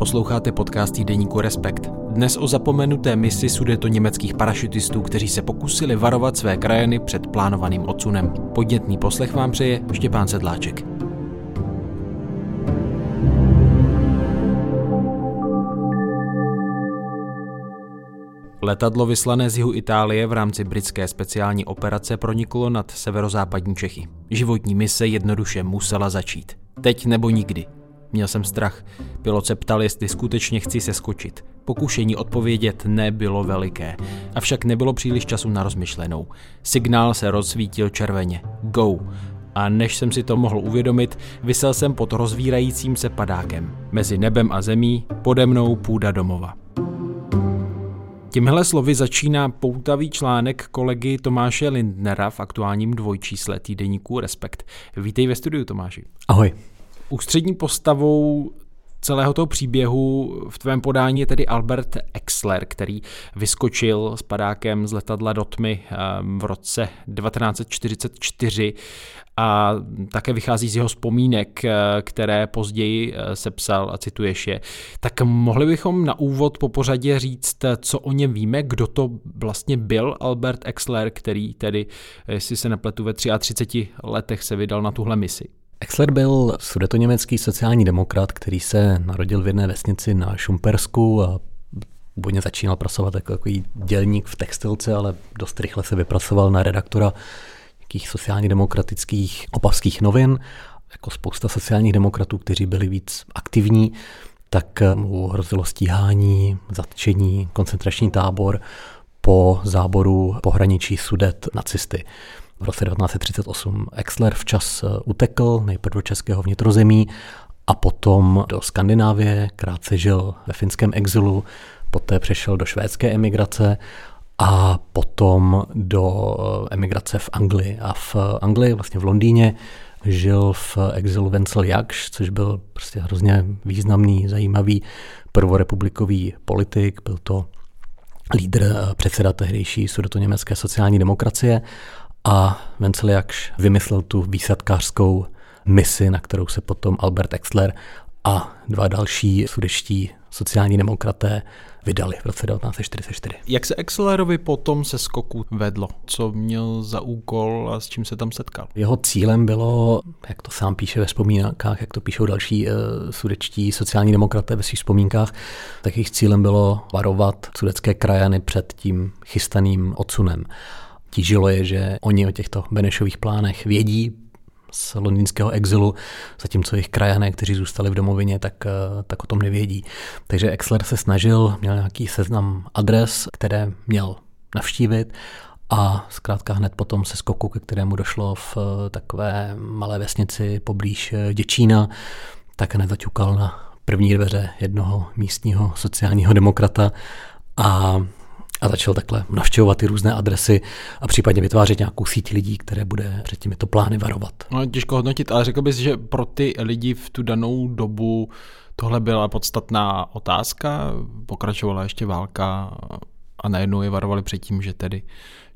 Posloucháte podcast týdeníku Respekt. Dnes o zapomenuté misi sudeto německých parašutistů, kteří se pokusili varovat své krajiny před plánovaným odsunem. Podnětný poslech vám přeje Štěpán Sedláček. Letadlo vyslané z jihu Itálie v rámci britské speciální operace proniklo nad severozápadní Čechy. Životní mise jednoduše musela začít. Teď nebo nikdy. Měl jsem strach. Pilot se ptal, jestli skutečně chci se skočit. Pokušení odpovědět nebylo veliké, avšak nebylo příliš času na rozmyšlenou. Signál se rozsvítil červeně. Go! A než jsem si to mohl uvědomit, vysel jsem pod rozvírajícím se padákem. Mezi nebem a zemí, pode mnou půda domova. Těmhle slovy začíná poutavý článek kolegy Tomáše Lindnera v aktuálním dvojčísle týdeníku Respekt. Vítej ve studiu, Tomáši. Ahoj. Ústřední postavou celého toho příběhu v tvém podání je tedy Albert Exler, který vyskočil s padákem z letadla do tmy ehm, v roce 1944 a také vychází z jeho vzpomínek, eh, které později eh, sepsal a cituješ je. Tak mohli bychom na úvod po pořadě říct, co o něm víme, kdo to vlastně byl Albert Exler, který tedy, jestli se nepletu, ve 33 letech se vydal na tuhle misi. Exler byl sudetoněmecký sociální demokrat, který se narodil v jedné vesnici na Šumpersku a původně začínal pracovat jako takový dělník v textilce, ale dost rychle se vypracoval na redaktora nějakých sociálně demokratických opavských novin, jako spousta sociálních demokratů, kteří byli víc aktivní, tak mu hrozilo stíhání, zatčení, koncentrační tábor po záboru pohraničí Sudet nacisty v roce 1938 Exler včas eh, utekl nejprve do českého vnitrozemí a potom do Skandinávie, krátce žil ve finském exilu, poté přešel do švédské emigrace a potom do eh, emigrace v Anglii. A v Anglii, vlastně v Londýně, žil v exilu Vencel Jakš, což byl prostě hrozně významný, zajímavý prvorepublikový politik. Byl to lídr, eh, předseda tehdejší německé sociální demokracie a Jakš vymyslel tu výsadkářskou misi, na kterou se potom Albert Exler a dva další sudečtí sociální demokraté vydali v roce 1944. Jak se Exlerovi potom se skoku vedlo? Co měl za úkol a s čím se tam setkal? Jeho cílem bylo, jak to sám píše ve vzpomínkách, jak to píšou další uh, sudečtí sociální demokraté ve svých vzpomínkách, tak jejich cílem bylo varovat sudecké krajany před tím chystaným odsunem tížilo je, že oni o těchto Benešových plánech vědí z londýnského exilu, zatímco jejich krajané, kteří zůstali v domovině, tak, eh, tak o tom nevědí. Takže Exler se snažil, měl nějaký seznam adres, které měl navštívit a zkrátka hned potom se skoku, ke kterému došlo v eh, takové malé vesnici poblíž eh, Děčína, tak hned zaťukal na první dveře jednoho místního sociálního demokrata a a začal takhle navštěvovat ty různé adresy a případně vytvářet nějakou síť lidí, které bude před těmito plány varovat. No, těžko hodnotit, ale řekl bys, že pro ty lidi v tu danou dobu tohle byla podstatná otázka, pokračovala ještě válka a najednou je varovali před tím, že tedy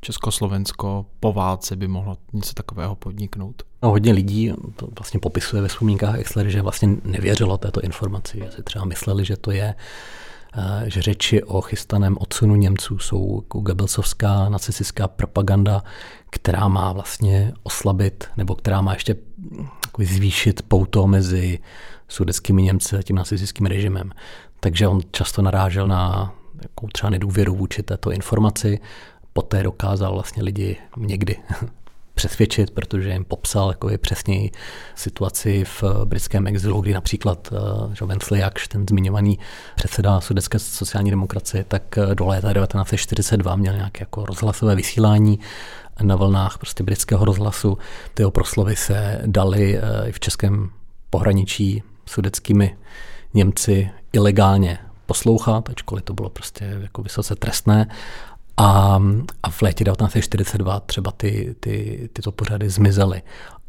Československo po válce by mohlo něco takového podniknout. No, hodně lidí to vlastně popisuje ve vzpomínkách Exler, že vlastně nevěřilo této informaci, že si třeba mysleli, že to je že řeči o chystaném odsunu Němců jsou jako Goebbelsovská nacistická propaganda, která má vlastně oslabit, nebo která má ještě zvýšit pouto mezi sudeckými Němci a tím nacistickým režimem. Takže on často narážel na jakou třeba nedůvěru vůči této informaci, poté dokázal vlastně lidi někdy přesvědčit, protože jim popsal jako je přesněji situaci v britském exilu, kdy například uh, Wensley Jakš, ten zmiňovaný předseda sudecké sociální demokracie, tak do léta 1942 měl nějaké jako rozhlasové vysílání na vlnách prostě britského rozhlasu. Ty jeho proslovy se daly uh, i v českém pohraničí sudeckými Němci ilegálně poslouchat, ačkoliv to bylo prostě jako vysoce trestné. A, a v létě 1942 třeba ty, ty, tyto pořady zmizely.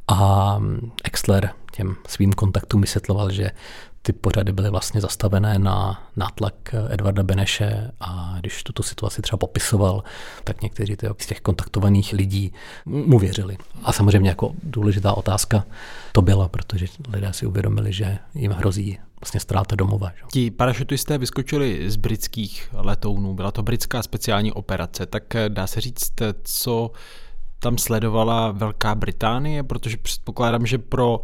A Exler těm svým kontaktům vysvětloval, že ty pořady byly vlastně zastavené na nátlak Edvarda Beneše a když tuto situaci třeba popisoval, tak někteří z těch kontaktovaných lidí mu věřili. A samozřejmě jako důležitá otázka to byla, protože lidé si uvědomili, že jim hrozí vlastně ztráta domova. Že? Ti parašutisté vyskočili z britských letounů, byla to britská speciální operace, tak dá se říct, co tam sledovala Velká Británie, protože předpokládám, že pro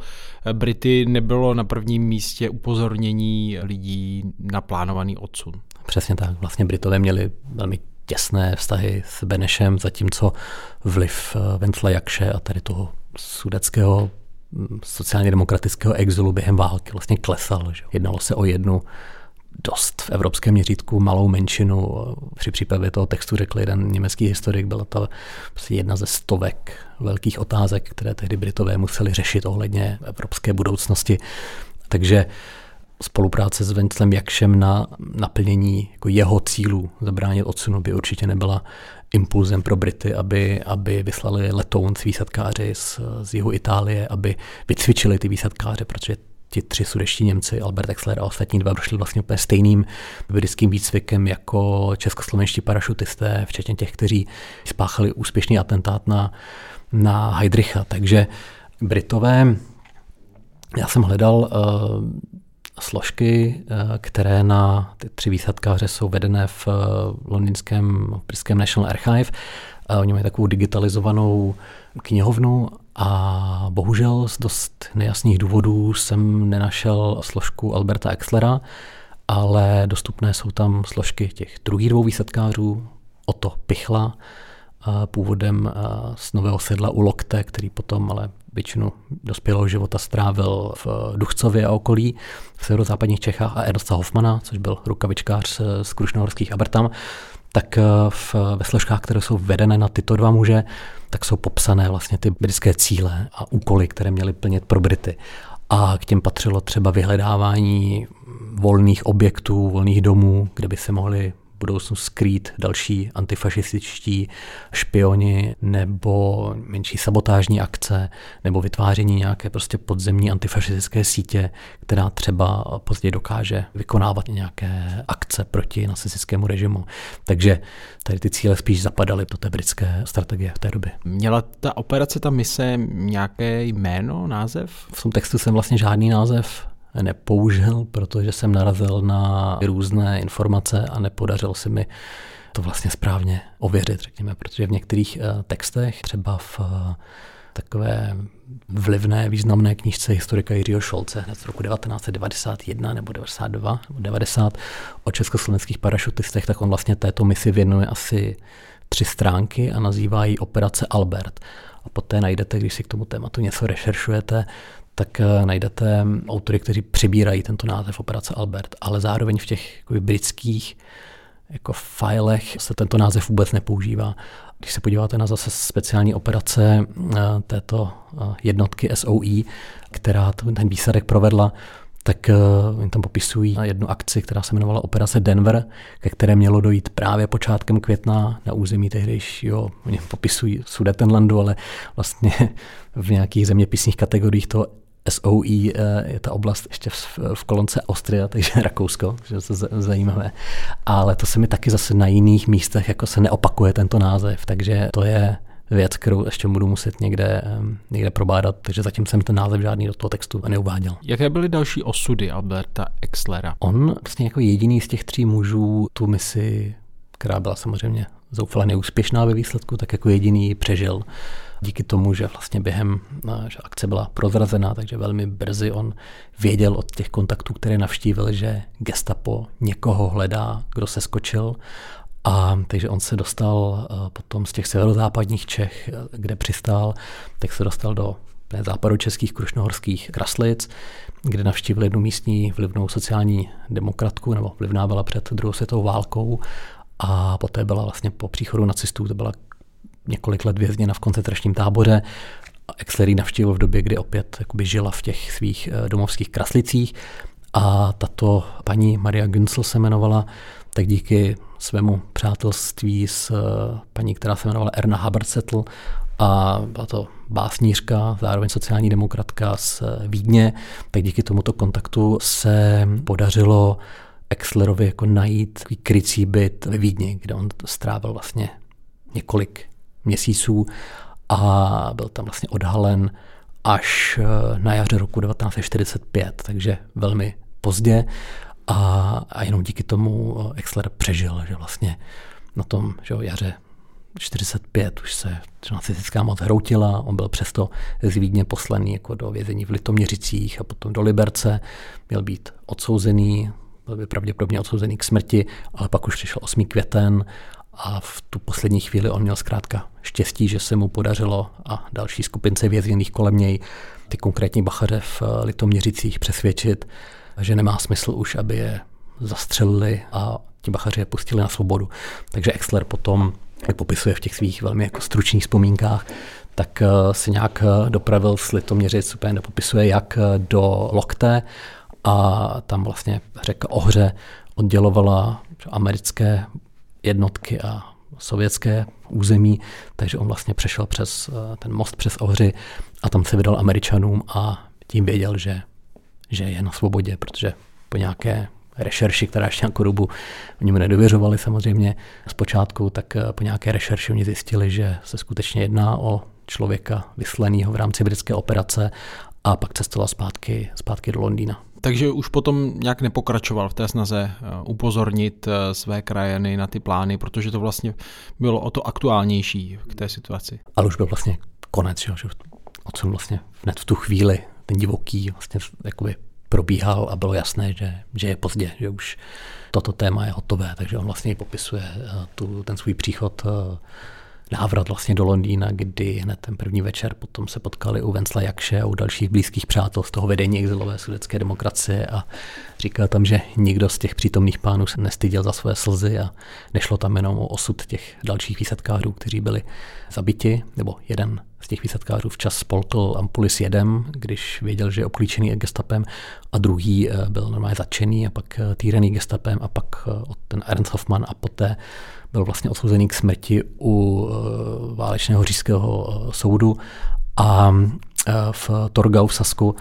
Brity nebylo na prvním místě upozornění lidí na plánovaný odsun. Přesně tak. Vlastně Britové měli velmi těsné vztahy s Benešem, zatímco vliv eh, Vencla Jakše a tady toho sudeckého sociálně demokratického exilu během války vlastně klesal. Že? Jednalo se o jednu dost v evropském měřítku malou menšinu. Při přípravě toho textu řekl jeden německý historik, byla to prostě jedna ze stovek velkých otázek, které tehdy Britové museli řešit ohledně evropské budoucnosti. Takže spolupráce s Venclem Jakšem na naplnění jako jeho cílů zabránit odsunu by určitě nebyla impulzem pro Brity, aby, aby vyslali letoun s výsadkáři z, z jihu Itálie, aby vycvičili ty výsadkáře, protože ti tři sudeští Němci, Albert Exler a ostatní dva, prošli vlastně úplně stejným britským výcvikem jako českoslovenští parašutisté, včetně těch, kteří spáchali úspěšný atentát na, na Heidricha. Takže Britové, já jsem hledal uh, složky, uh, které na ty tři výsadkáře jsou vedené v uh, londýnském britském National Archive. Uh, oni mají takovou digitalizovanou knihovnu a bohužel z dost nejasných důvodů jsem nenašel složku Alberta Exlera, ale dostupné jsou tam složky těch druhých dvou výsadkářů, Oto Pichla, původem z Nového sedla u Lokte, který potom ale většinu dospělého života strávil v Duchcově a okolí v severozápadních Čechách a Ernsta Hoffmana, což byl rukavičkář z Krušnohorských Abertam, tak v, ve složkách, které jsou vedené na tyto dva muže, tak jsou popsané vlastně ty britské cíle a úkoly, které měly plnit pro Brity. A k těm patřilo třeba vyhledávání volných objektů, volných domů, kde by se mohli budoucnu skrýt další antifašističtí špioni nebo menší sabotážní akce nebo vytváření nějaké prostě podzemní antifašistické sítě, která třeba později dokáže vykonávat nějaké akce proti nacistickému režimu. Takže tady ty cíle spíš zapadaly do té britské strategie v té době. Měla ta operace, ta mise nějaké jméno, název? V tom textu jsem vlastně žádný název nepoužil, protože jsem narazil na různé informace a nepodařilo se mi to vlastně správně ověřit, řekněme, protože v některých eh, textech, třeba v eh, takové vlivné, významné knížce historika Jiřího Šolce z roku 1991 nebo 92 nebo 90 o československých parašutistech, tak on vlastně této misi věnuje asi tři stránky a nazývá ji Operace Albert. A poté najdete, když si k tomu tématu něco rešeršujete, tak eh, najdete autory, kteří přibírají tento název Operace Albert, ale zároveň v těch jako britských jako filech se tento název vůbec nepoužívá. Když se podíváte na zase speciální operace eh, této eh, jednotky SOE, která ten výsadek provedla, tak oni tam popisují jednu akci, která se jmenovala Operace Denver, ke které mělo dojít právě počátkem května na území tehdejšího, oni popisují Sudetenlandu, ale vlastně v nějakých zeměpisných kategoriích to SOE eh, je ta oblast ještě v, v kolonce Austria, takže Rakousko, že je to zajímavé. Ale to se mi taky zase na jiných místech jako se neopakuje tento název, takže to je věc, kterou ještě budu muset někde, někde probádat, takže zatím jsem ten název žádný do toho textu neuváděl. Jaké byly další osudy Alberta Exlera? On vlastně jako jediný z těch tří mužů tu misi, která byla samozřejmě zoufale neúspěšná ve výsledku, tak jako jediný přežil díky tomu, že vlastně během no, že akce byla prozrazená, takže velmi brzy on věděl od těch kontaktů, které navštívil, že gestapo někoho hledá, kdo se skočil. A takže on se dostal eh, potom z těch severozápadních Čech, eh, kde přistál, tak se dostal do západu českých krušnohorských kraslic, kde navštívil jednu místní vlivnou sociální demokratku, nebo vlivná byla před druhou světovou válkou. A poté byla vlastně po příchodu nacistů, to byla několik let vězněna v koncentračním táboře. Exlery navštívil v době, kdy opět jakoby žila v těch svých eh, domovských kraslicích a tato paní Maria Günzel se jmenovala, tak díky svému přátelství s eh, paní, která se jmenovala Erna Habersetl a byla to básnířka, zároveň sociální demokratka z eh, Vídně, tak díky tomuto kontaktu se podařilo Exlerovi jako najít krycí byt ve Vídni, kde on strávil vlastně několik měsíců a byl tam vlastně odhalen až eh, na jaře roku 1945, takže velmi pozdě a, a jenom díky tomu Exler přežil, že vlastně na tom že jaře 45 už se nacistická moc hroutila, on byl přesto z Vídně poslaný jako do vězení v Litoměřicích a potom do Liberce, měl být odsouzený, byl by pravděpodobně odsouzený k smrti, ale pak už přišel 8. květen a v tu poslední chvíli on měl zkrátka štěstí, že se mu podařilo a další skupince vězněných kolem něj ty konkrétní bachaře v Litoměřicích přesvědčit, že nemá smysl už, aby je zastřelili a ti bachaři je pustili na svobodu. Takže Exler potom, jak popisuje v těch svých velmi jako stručných vzpomínkách, tak eh, se nějak eh, dopravil s Litoměřic, úplně nepopisuje jak eh, do Lokte a tam vlastně řeka Ohře oddělovala americké jednotky a sovětské území, takže on vlastně přešel přes ten most přes Ohři a tam se vydal Američanům a tím věděl, že, že je na svobodě, protože po nějaké rešerši, která ještě nějakou dobu oni mu nedověřovali samozřejmě zpočátku, tak eh, po nějaké rešerši oni zjistili, že se skutečně jedná o člověka vysleného v rámci britské operace a pak cestoval zpátky, zpátky do Londýna. Takže už potom nějak nepokračoval v té snaze eh, upozornit eh, své krajiny na ty plány, protože to vlastně bylo o to aktuálnější k té situaci. Ale už byl vlastně konec, že, že odsun vlastně hned v tu chvíli ten divoký vlastně jakoby probíhal a bylo jasné, že, že je pozdě, že už toto téma je hotové, takže on vlastně popisuje eh, tu, ten svůj příchod návrat vlastně do Londýna, kdy hned ten první večer potom se potkali u Vencla Jakše a u dalších blízkých přátel z toho vedení exilové sudecké demokracie a říkal tam, že nikdo z těch přítomných pánů se nestyděl za své slzy a nešlo tam jenom o osud těch dalších výsadkářů, kteří byli zabiti, nebo jeden těch výsadkářů včas spolkl ampulis jedem, když věděl, že je obklíčený gestapem a druhý eh, byl normálně začený a pak eh, týraný gestapem a pak eh, ten Ernst Hoffmann a poté byl vlastně odsouzený k smrti u válečného říšského soudu a v Torgau v Sasku,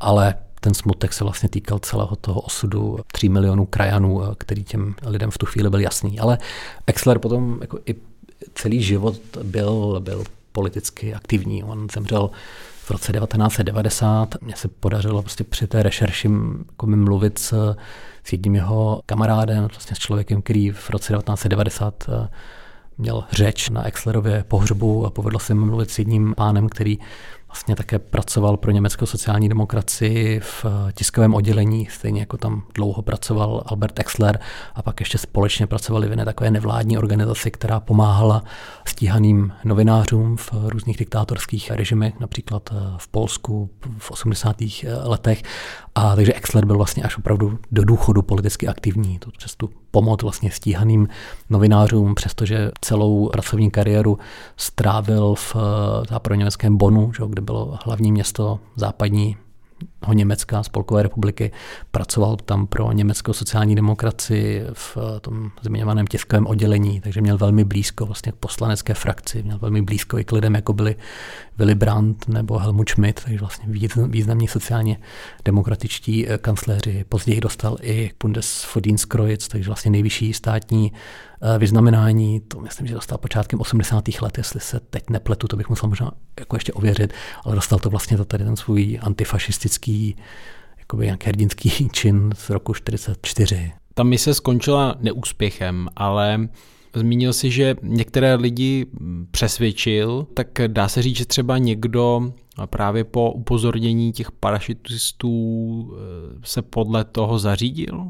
ale ten smutek se vlastně týkal celého toho osudu tří milionů krajanů, který těm lidem v tu chvíli byl jasný. Ale Exler potom jako i celý život byl, byl politicky aktivní. On zemřel v roce 1990. Mně se podařilo prostě při té rešerši jako mluvit s, s jedním jeho kamarádem, vlastně s člověkem, který v roce 1990 eh, měl řeč na Exlerově pohřbu a povedlo se mluvit s jedním pánem, který vlastně také pracoval pro německou sociální demokracii v eh, tiskovém oddělení, stejně jako tam dlouho pracoval Albert Exler a pak ještě společně pracovali v jedné takové nevládní organizaci, která pomáhala stíhaným novinářům v různých diktátorských režimech, například eh, v Polsku v 80. Eh, letech. A takže Exler byl vlastně až opravdu do důchodu politicky aktivní, to přes tu pomoc vlastně stíhaným novinářům, přestože celou pracovní kariéru strávil v pro německém Bonu, že, kde bylo hlavní město západní Německa, Spolkové republiky, pracoval tam pro německou sociální demokracii v tom zmiňovaném tiskovém oddělení, takže měl velmi blízko vlastně k poslanecké frakci, měl velmi blízko i k lidem, jako byli Willy Brandt nebo Helmut Schmidt, takže vlastně významní sociálně demokratičtí eh, kancléři. Později dostal i Bundesverdienstkreuz, takže vlastně nejvyšší státní eh, vyznamenání, to myslím, že dostal počátkem 80. let, jestli se teď nepletu, to bych musel možná jako ještě ověřit, ale dostal to vlastně za tady ten svůj antifašistický jakoby nějaký hrdinský čin z roku 44. Ta mise skončila neúspěchem, ale Zmínil si, že některé lidi přesvědčil, tak dá se říct, že třeba někdo právě po upozornění těch parašutistů eh, se podle toho zařídil?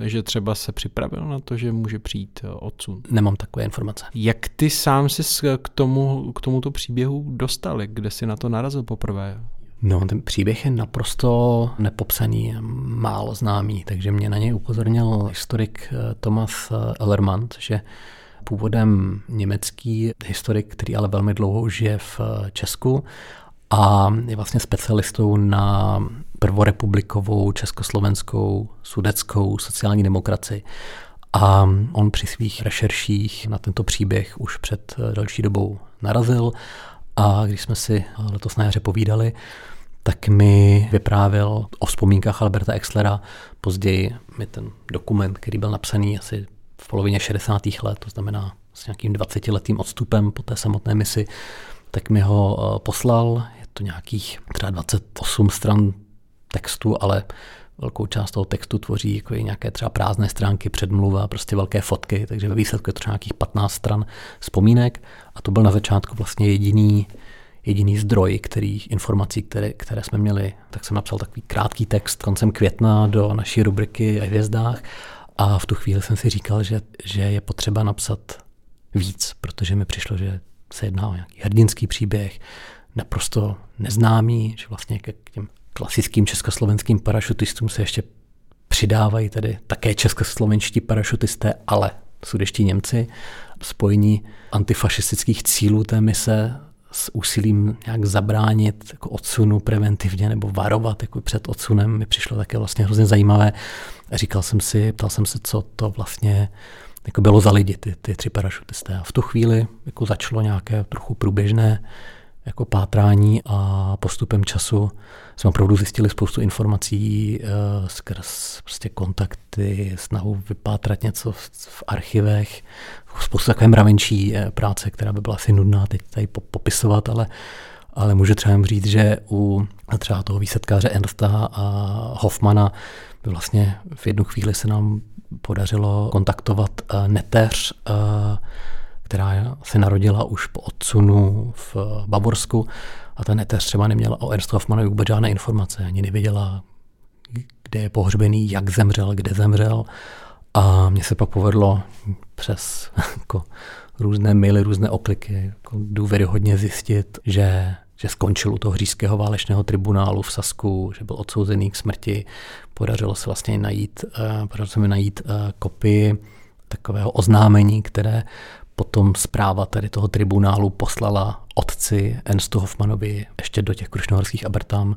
že třeba se připravil na to, že může přijít eh, odsun. Nemám takové informace. Jak ty sám jsi k, tomu, k tomuto příběhu dostal? Kde jsi na to narazil poprvé? No, ten příběh je naprosto nepopsaný, málo známý, takže mě na něj upozornil historik eh, Thomas Ellermann, že původem německý historik, který ale velmi dlouho žije v eh, Česku a je vlastně specialistou na prvorepublikovou československou sudeckou sociální demokracii. A on při svých rešerších na tento příběh už před eh, další dobou narazil a když jsme si letos na jaře povídali, tak mi vyprávěl o vzpomínkách Alberta Exlera. Později mi ten dokument, který byl napsaný asi v polovině 60. let, to znamená s nějakým 20-letým odstupem po té samotné misi, tak mi ho eh, poslal. Je to nějakých třeba 28 stran textu, ale velkou část toho textu tvoří jako nějaké třeba prázdné stránky, předmluva, prostě velké fotky, takže ve výsledku je to nějakých 15 stran vzpomínek a to byl na začátku vlastně jediný, jediný zdroj který, informací, které, které jsme měli. Tak jsem napsal takový krátký text koncem května do naší rubriky o hvězdách a v tu chvíli jsem si říkal, že, že je potřeba napsat víc, protože mi přišlo, že se jedná o nějaký hrdinský příběh, naprosto neznámý, že vlastně k těm klasickým československým parašutistům se ještě přidávají tedy také českoslovenští parašutisté, ale sudeští Němci, spojení antifašistických cílů té mise s úsilím nějak zabránit jako odsunu preventivně nebo varovat jako před odsunem mi přišlo také vlastně hrozně zajímavé. Říkal jsem si, ptal jsem se, co to vlastně jako bylo za lidi, ty, ty tři parašutisté. A v tu chvíli jako začalo nějaké trochu průběžné jako pátrání a postupem času jsme opravdu zjistili spoustu informací uh, skrz prostě kontakty, snahu vypátrat něco v, v archivech, spoustu takové mravenčí eh, práce, která by byla asi nudná teď tady popisovat, ale ale můžu třeba říct, že u třeba toho výsetkáře Ernsta a Hoffmana vlastně v jednu chvíli se nám podařilo kontaktovat uh, neteř, uh, která se narodila už po odsunu v Bavorsku a ta neteř třeba neměla o Ernstu Hoffmanovi vůbec žádné informace, ani nevěděla, kde je pohřbený, jak zemřel, kde zemřel. A mně se pak povedlo přes jako, různé maily, různé okliky jako důvěryhodně zjistit, že že skončil u toho hřížského válečného tribunálu v Sasku, že byl odsouzený k smrti. Podařilo se vlastně najít, uh, podařilo se mi najít uh, kopii takového oznámení, které potom zpráva tady toho tribunálu poslala otci Ernstu Hoffmanovi ještě do těch krušnohorských abertám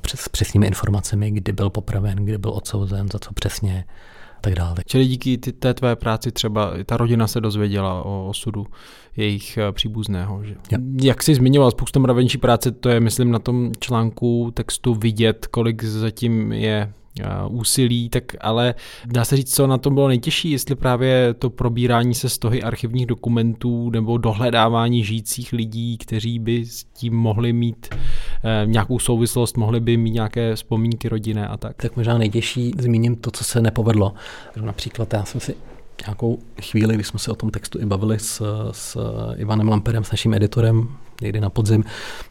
přes přesnými informacemi, kdy byl popraven, kdy byl odsouzen, za co přesně tak dále. Čili díky té tvé práci třeba ta rodina se dozvěděla o osudu jejich eh, příbuzného. Že? Ja. Jak jsi zmiňoval, spoustu mravenčí práce, to je, myslím, na tom článku textu vidět, kolik zatím je úsilí, tak ale dá se říct, co na tom bylo nejtěžší, jestli právě to probírání se stohy archivních dokumentů nebo dohledávání žijících lidí, kteří by s tím mohli mít eh, nějakou souvislost, mohli by mít nějaké vzpomínky rodinné a tak. Tak možná nejtěžší zmíním to, co se nepovedlo. Například já jsem si nějakou chvíli, když jsme se o tom textu i bavili s, s Ivanem Lamperem, s naším editorem, někdy na podzim,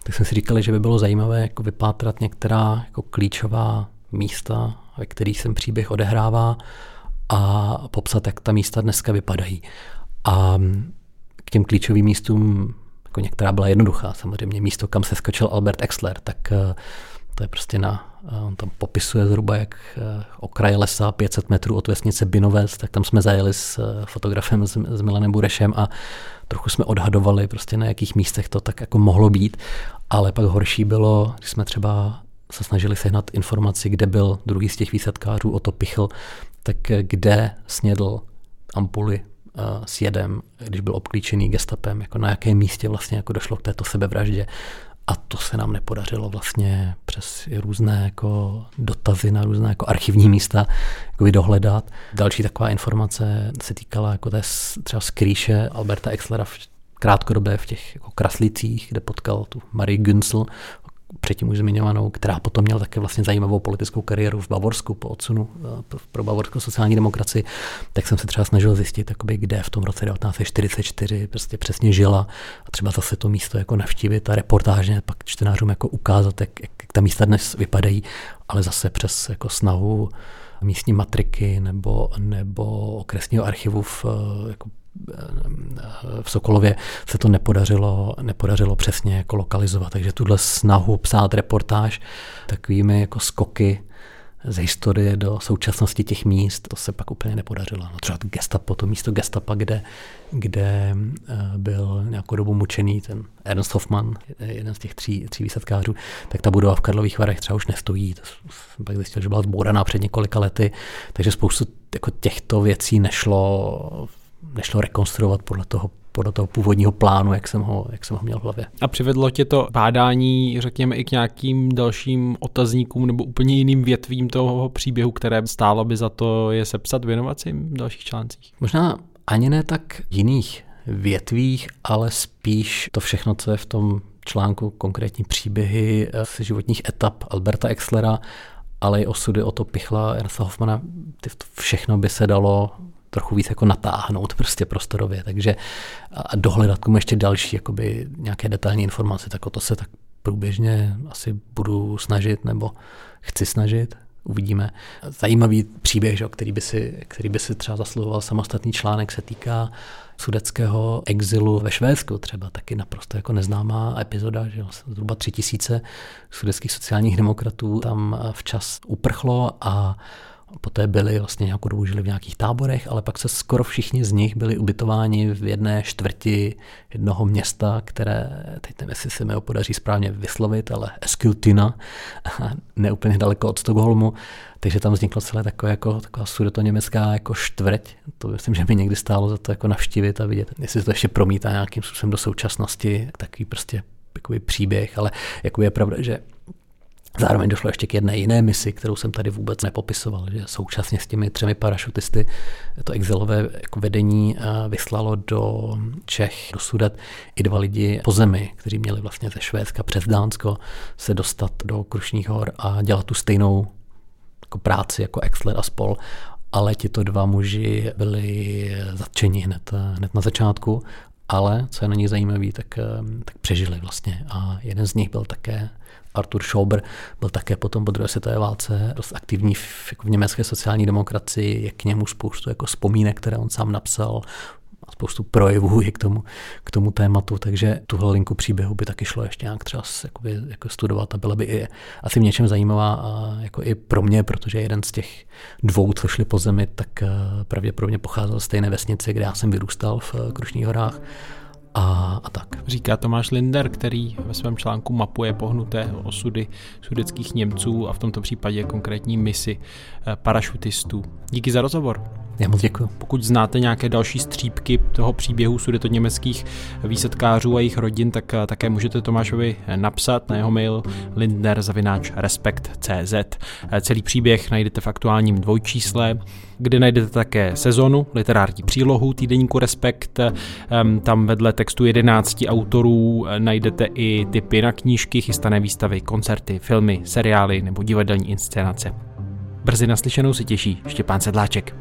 tak jsme si říkali, že by bylo zajímavé jako vypátrat některá jako klíčová místa, ve kterých se příběh odehrává a popsat, jak ta místa dneska vypadají. A k těm klíčovým místům, jako některá byla jednoduchá, samozřejmě místo, kam se skočil Albert Exler, tak eh, to je prostě na, eh, on tam popisuje zhruba jak eh, okraj lesa 500 metrů od vesnice Binovec, tak tam jsme zajeli s fotografem s, s Milanem Burešem a trochu jsme odhadovali prostě na jakých místech to tak jako mohlo být, ale pak horší bylo, když jsme třeba se snažili sehnat informaci, kde byl druhý z těch výsadkářů, o to pichl, tak kde snědl ampuly uh, s jedem, když byl obklíčený gestapem, jako na jakém místě vlastně jako došlo k této sebevraždě. A to se nám nepodařilo vlastně přes různé jako dotazy na různé jako archivní místa jako dohledat. Další taková informace se týkala jako té třeba skrýše Alberta Exlera v krátkodobě v těch jako kraslicích, kde potkal tu Marie Günzel, předtím už zmiňovanou, která potom měla také vlastně zajímavou politickou kariéru v Bavorsku po odsunu eh, pro bavorskou sociální demokracii, tak jsem se třeba snažil zjistit, jakoby, kde v tom roce 1944 prostě přesně žila a třeba zase to místo jako navštívit a reportážně pak čtenářům jako ukázat, jak, jak ta místa dnes vypadají, ale zase přes jako snahu místní matriky nebo, nebo okresního archivu v eh, jako v Sokolově se to nepodařilo, nepodařilo přesně jako lokalizovat. Takže tuhle snahu psát reportáž takovými jako skoky z historie do současnosti těch míst, to se pak úplně nepodařilo. No třeba gestapo, to místo gestapa, kde, kde eh, byl nějakou dobu mučený ten Ernst Hoffmann, jeden z těch tří, tří výsadkářů, tak ta budova v Karlových Varech třeba už nestojí. To jsem pak zjistil, že byla zbouraná před několika lety, takže spoustu jako těchto věcí nešlo nešlo rekonstruovat podle toho podle toho původního plánu, jak jsem, ho, jak jsem ho měl v hlavě. A přivedlo tě to bádání, řekněme, i k nějakým dalším otazníkům nebo úplně jiným větvím toho příběhu, které stálo by za to je sepsat, věnovat si v dalších článcích? Možná ani ne tak jiných větvích, ale spíš to všechno, co je v tom článku, konkrétní příběhy z životních etap Alberta Exlera ale i osudy o to Pichla, Ernsta Hoffmana, všechno by se dalo trochu víc jako natáhnout prostě prostorově, takže a dohledat komu ještě další jakoby nějaké detailní informace, tak o to se tak průběžně asi budu snažit nebo chci snažit uvidíme. Zajímavý příběh, že, který, by si, který by si třeba zasluhoval samostatný článek, se týká sudeckého exilu ve Švédsku třeba, taky naprosto jako neznámá epizoda, že zhruba tři tisíce sudeckých sociálních demokratů tam včas uprchlo a Poté byli vlastně nějakou dobu žili v nějakých táborech, ale pak se skoro všichni z nich byli ubytováni v jedné čtvrti jednoho města, které, teď nevím, jestli se mi ho podaří správně vyslovit, ale Eskiltina, neúplně daleko od Stockholmu, takže tam vzniklo celé takové jako, taková sudeto-německá jako čtvrť. To myslím, že mi někdy stálo za to jako navštívit a vidět, jestli to ještě promítá nějakým způsobem do současnosti, takový prostě příběh, ale jako je pravda, že Zároveň došlo ještě k jedné jiné misi, kterou jsem tady vůbec nepopisoval, že současně s těmi třemi parašutisty to exilové jako vedení eh, vyslalo do Čech, do Sudet i dva lidi po zemi, kteří měli vlastně ze Švédska přes Dánsko se dostat do Krušních hor a dělat tu stejnou jako práci jako Exler a spol. Ale tito dva muži byli zatčeni hned, hned na začátku, ale co je na nich zajímavé, tak, eh, tak přežili vlastně. A jeden z nich byl také Arthur Schober byl také potom po druhé světové válce dost aktivní v, jako v německé sociální demokracii, je k němu spoustu jako vzpomínek, které on sám napsal, a spoustu projevů je k tomu, k tomu tématu, takže tuhle linku příběhu by taky šlo ještě nějak třeba jakoby, jako studovat a byla by i asi v něčem zajímavá a jako i pro mě, protože jeden z těch dvou, co šli po zemi, tak eh, pravděpodobně pocházel z stejné vesnice, kde já jsem vyrůstal v eh, Krušných horách a, a tak. Říká Tomáš Linder, který ve svém článku mapuje pohnuté osudy sudeckých Němců a v tomto případě konkrétní misi eh, parašutistů. Díky za rozhovor. Já moc děkuji. Pokud znáte nějaké další střípky toho příběhu německých výsetkářů a jejich rodin, tak eh, také můžete Tomášovi napsat na jeho mail lindner.respekt.cz. Eh, celý příběh najdete v aktuálním dvojčísle, kde najdete také sezonu, literární přílohu týdeníku Respekt. Ehm, tam vedle textu 11 autorů eh, najdete i typy na knížky, chystané výstavy, koncerty, filmy, seriály nebo divadelní inscenace. Brzy naslyšenou si těší Štěpán Sedláček.